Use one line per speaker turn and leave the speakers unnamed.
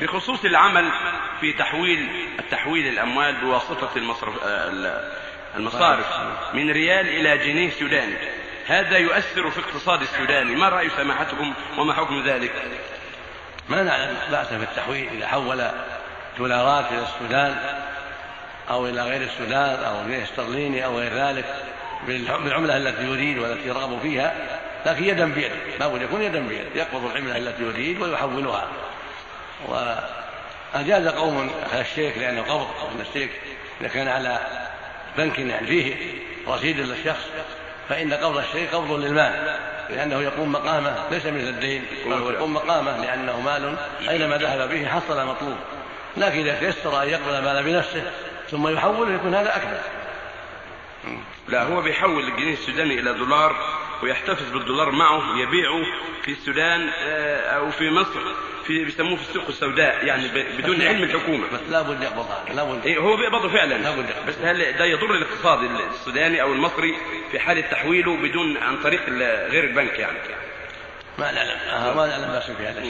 بخصوص العمل في تحويل التحويل الأموال بواسطة المصرف آه، المصارف من ريال إلى جنيه سوداني هذا يؤثر في اقتصاد السوداني ما رأي سماحتكم وما حكم ذلك؟
ما نعلم في التحويل إذا حول دولارات إلى السودان أو إلى غير السودان أو جنيه استرليني أو غير ذلك بالعملة التي يريد والتي يرغب فيها لكن يدا بيد لابد يكون يدا بيد يقبض العملة التي يريد ويحولها. وأجاز قوم الشيك لأنه قبض أن الشيك إذا كان على بنك يعني فيه رصيد للشخص فإن قبض الشيك قبض للمال لأنه يقوم مقامه ليس مثل الدين بل هو يقوم مقامه لأنه مال أينما ذهب به حصل المطلوب لكن إذا تيسر أن يقبل المال بنفسه ثم يحوله يكون هذا أكبر.
لا هو بيحول الجنيه السوداني إلى دولار ويحتفظ بالدولار معه يبيعه في السودان آه، أو في مصر في بيسموه في السوق السوداء يعني بدون علم الحكومة.
بس لابد يقبضها لابد
إيه هو بيقبضه فعلا.
لابد
بس هل ده يضر الاقتصاد السوداني أو المصري في حاله تحويله بدون عن طريق غير البنك يعني؟
ما نعلم ما نعلم بس في هذا